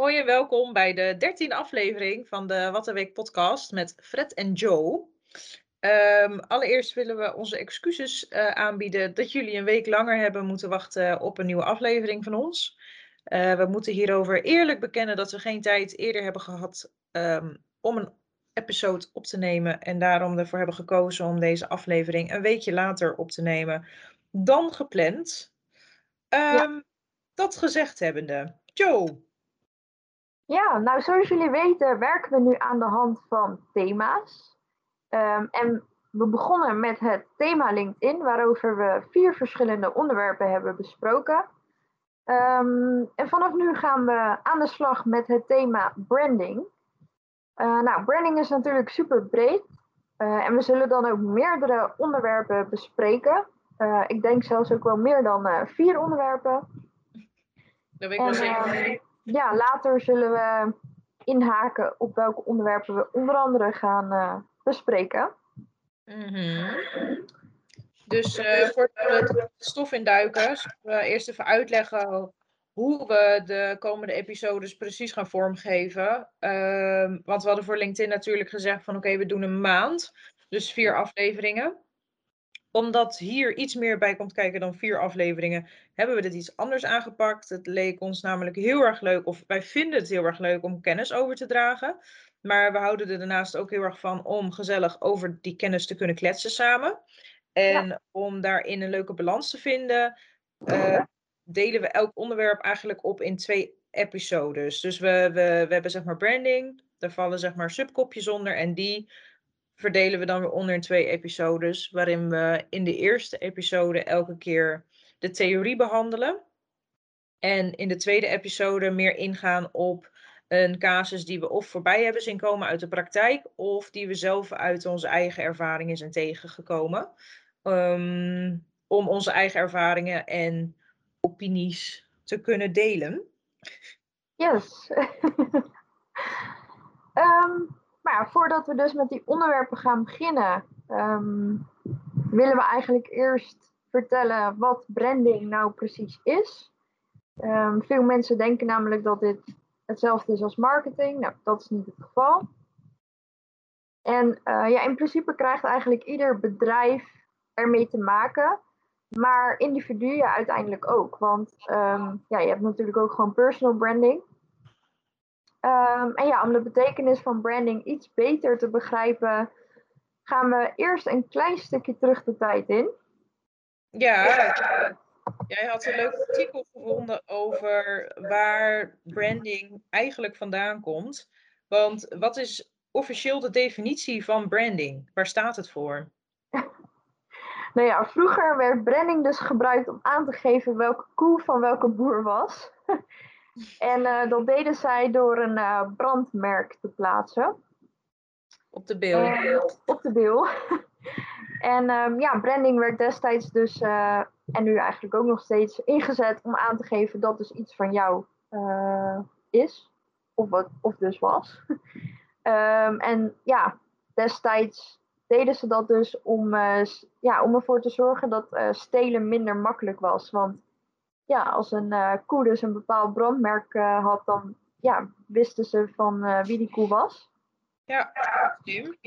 Hoi en welkom bij de dertiende aflevering van de Wat een Week podcast met Fred en Joe. Ehm, allereerst willen we onze excuses eh, aanbieden dat jullie een week langer hebben moeten wachten op een nieuwe aflevering van ons. Eh, we moeten hierover eerlijk bekennen dat we geen tijd eerder hebben gehad ehm, om een episode op te nemen en daarom ervoor hebben gekozen om deze aflevering een weekje later op te nemen dan gepland. Ehm, dat gezegd hebbende, Joe. Ja, nou zoals jullie weten werken we nu aan de hand van thema's. Ehm, en we begonnen met het thema LinkedIn, waarover we vier verschillende onderwerpen hebben besproken. Ehm, en vanaf nu gaan we aan de slag met het thema branding. Uh, nou, branding is natuurlijk super breed. Uh, en we zullen dan ook meerdere onderwerpen bespreken. Uh, ik denk zelfs ook wel meer dan vier onderwerpen. Dat weet ik wel zeker ja, later zullen we inhaken op welke onderwerpen we onder andere gaan uh, bespreken. -hmm. Dus uh, voordat we de stof induiken, zullen we eerst even uitleggen hoe we de komende episodes precies gaan vormgeven. Uh, want we hadden voor LinkedIn natuurlijk gezegd van oké, we doen een maand. Dus vier afleveringen omdat hier iets meer bij komt kijken dan vier afleveringen, hebben we dit iets anders aangepakt. Het leek ons namelijk heel erg leuk, of wij vinden het heel erg leuk om kennis over te dragen. Maar we houden er daarnaast ook heel erg van om gezellig over die kennis te kunnen kletsen samen. En om daarin een leuke balans te vinden, uh, delen we elk onderwerp eigenlijk op in twee episodes. Dus we, we, we hebben zeg maar branding, daar vallen zeg maar subkopjes onder en die verdelen we dan weer onder in twee episodes, waarin we in de eerste episode elke keer de theorie behandelen. En in de tweede episode meer ingaan op een casus die we of voorbij hebben zien komen uit de praktijk, of die we zelf uit onze eigen ervaringen zijn tegengekomen. Um, om onze eigen ervaringen en opinies te kunnen delen. Yes. um, Maar voordat we dus met die onderwerpen gaan beginnen, ehm, willen we eigenlijk eerst vertellen wat branding nou precies is. Um, veel mensen denken namelijk dat dit hetzelfde is als marketing. Nou, dat is niet het geval. En uh, ja, in principe krijgt eigenlijk ieder bedrijf ermee te maken. Maar individuen uiteindelijk ook. Want um, ja, je hebt natuurlijk ook gewoon personal branding. Um, en ja, om de betekenis van branding iets beter te begrijpen, gaan we eerst een klein stukje terug de tijd in. Ja, jij had een leuk artikel gevonden over waar branding eigenlijk vandaan komt. Want wat is officieel de definitie van branding? Waar staat het voor? nou ja, vroeger werd branding dus gebruikt om aan te geven welke koe van welke boer was. En uh, dat deden zij door een uh, brandmerk te plaatsen. Op de bil. op de bil. en um, ja, branding werd destijds dus, uh, en nu eigenlijk ook nog steeds, ingezet om aan te geven dat dus iets van jou is. Of, wat, of dus was. um, en ja, destijds deden ze dat dus om, ja, om ervoor te zorgen dat stelen minder makkelijk was. Want ja, als een uh, koe dus een bepaald brandmerk uh, had, dan ja, wisten ze van uh, wie die koe was. Ja, slim.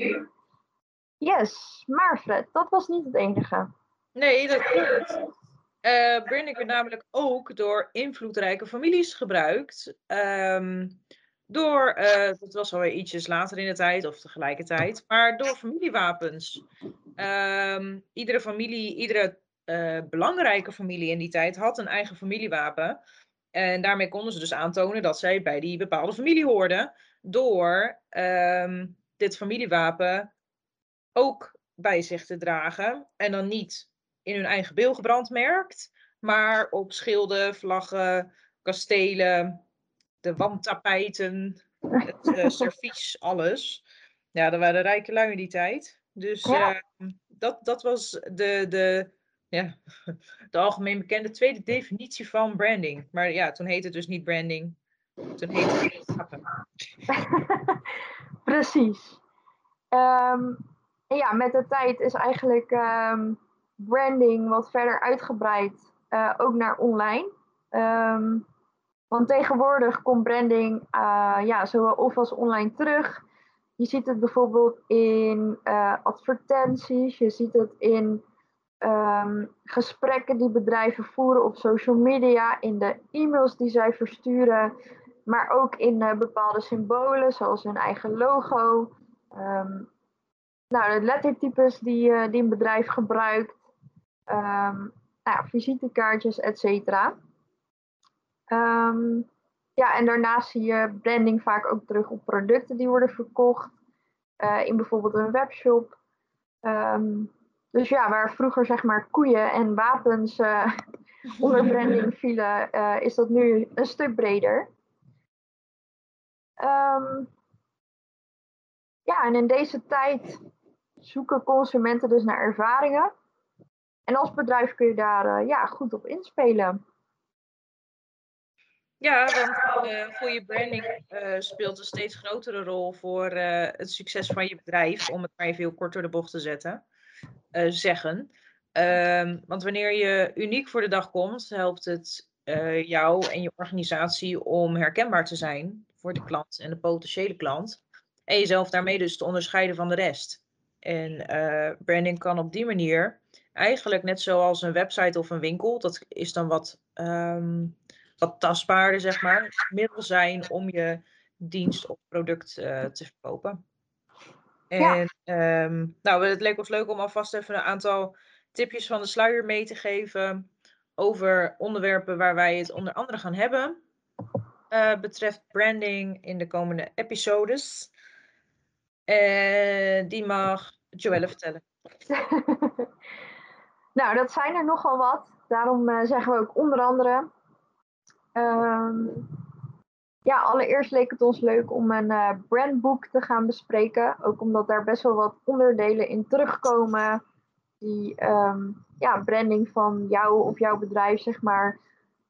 Yes, maar Fred, dat was niet het enige. Nee, dat klopt. Branding werd namelijk ook door invloedrijke families gebruikt. Um, door, dat was alweer ietsjes later in de tijd of tegelijkertijd, maar door familiewapens. Um, iedere familie, iedere uh, belangrijke familie in die tijd had een eigen familiewapen. En daarmee konden ze dus aantonen dat zij bij die bepaalde familie hoorden. Door um, dit familiewapen ook bij zich te dragen. En dan niet in hun eigen bil gebrandmerkt. Maar op schilden, vlaggen, kastelen, de wandtapijten, het uh, servies, alles. Ja, dat waren rijke lui in die tijd. Dus uh, dat, dat was de, de ja, de algemeen bekende tweede definitie van branding. Maar ja, toen heette het dus niet branding. Toen heette het Precies. Um, ja, met de tijd is eigenlijk um, branding wat verder uitgebreid, uh, ook naar online. Um, Want tegenwoordig komt branding uh, ja, zowel of als online terug. Je ziet het bijvoorbeeld in uh, advertenties, je ziet het in um, gesprekken die bedrijven voeren op social media, in de e-mails die zij versturen, maar ook in uh, bepaalde symbolen zoals hun eigen logo. Um, nou, de lettertypes die, uh, die een bedrijf gebruikt, um, ja, visitekaartjes, et cetera. Um, ja, en daarnaast zie je branding vaak ook terug op producten die worden verkocht. Uh, in bijvoorbeeld een webshop. Dus ja, waar vroeger zeg maar koeien en wapens uh, onder branding vielen, uh, is dat nu een stuk breder. Um, ja, en in deze tijd zoeken consumenten dus naar ervaringen. En als bedrijf kun je daar uh, ja, goed op inspelen. Ja, want uh, goede branding uh, speelt een steeds grotere rol voor het succes van je bedrijf, om het maar even heel kort door de bocht te zetten, zeggen. Um, want wanneer je uniek voor de dag komt, helpt het jou en je organisatie om herkenbaar te zijn voor de klant en de potentiële klant. En jezelf daarmee dus te onderscheiden van de rest. En branding kan op die manier eigenlijk net zoals een website of een winkel, dat is dan wat. Um, tastbaarder, zeg maar, middel zijn om je dienst of product te verkopen. En ja. um, nou, het leek ons leuk om alvast even een aantal tipjes van de sluier mee te geven over onderwerpen waar wij het onder andere gaan hebben. Uh, betreft branding in de komende episodes. En die mag Joelle vertellen. nou, dat zijn er nogal wat. Daarom uh, zeggen we ook onder andere Um, ja, allereerst leek het ons leuk om een uh, brandboek te gaan bespreken. Ook omdat daar best wel wat onderdelen in terugkomen. Die um, ja, branding van jou of jouw bedrijf, zeg maar,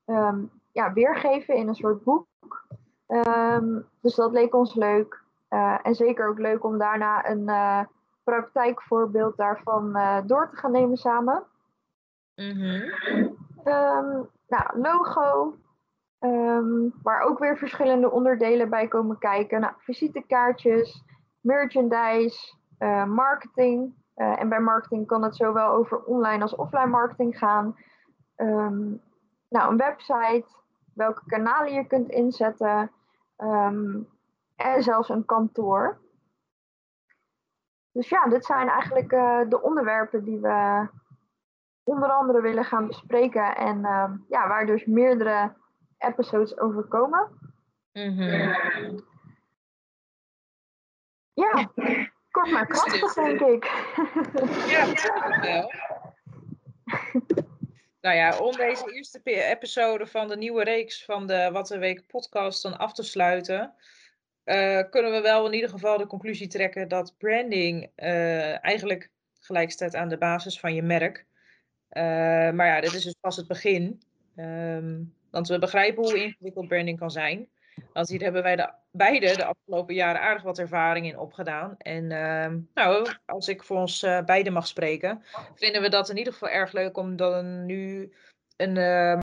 um, ja, weergeven in een soort boek. dus dat leek ons leuk. Uh, en zeker ook leuk om daarna een uh, praktijkvoorbeeld daarvan door te gaan nemen samen. Mm -hmm. nou, logo, Waar ook weer verschillende onderdelen bij komen kijken. Nou, visitekaartjes, merchandise, uh, marketing. Uh, en bij marketing kan het zowel over online als offline marketing gaan. Um, nou, een website, welke kanalen je kunt inzetten. Um, en zelfs een kantoor. Dus ja, dit zijn eigenlijk uh, de onderwerpen die we onder andere willen gaan bespreken. En ja, waar dus meerdere episodes overkomen. Mm -hmm. Ja, kort maar krachtig, denk ik. Ja, dat wel. nou ja, om deze eerste episode van de nieuwe reeks van de Wat een Week podcast dan af te sluiten, uh, kunnen we wel in ieder geval de conclusie trekken dat branding uh, eigenlijk gelijk staat aan de basis van je merk. Uh, maar ja, dit is dus pas het begin. Um, want we begrijpen hoe ingewikkeld branding kan zijn. Want hier hebben wij de, beide de afgelopen jaren aardig wat ervaring in opgedaan. En uh, nou, als ik voor ons uh, beiden mag spreken, vinden we dat in ieder geval erg leuk om dan nu een uh,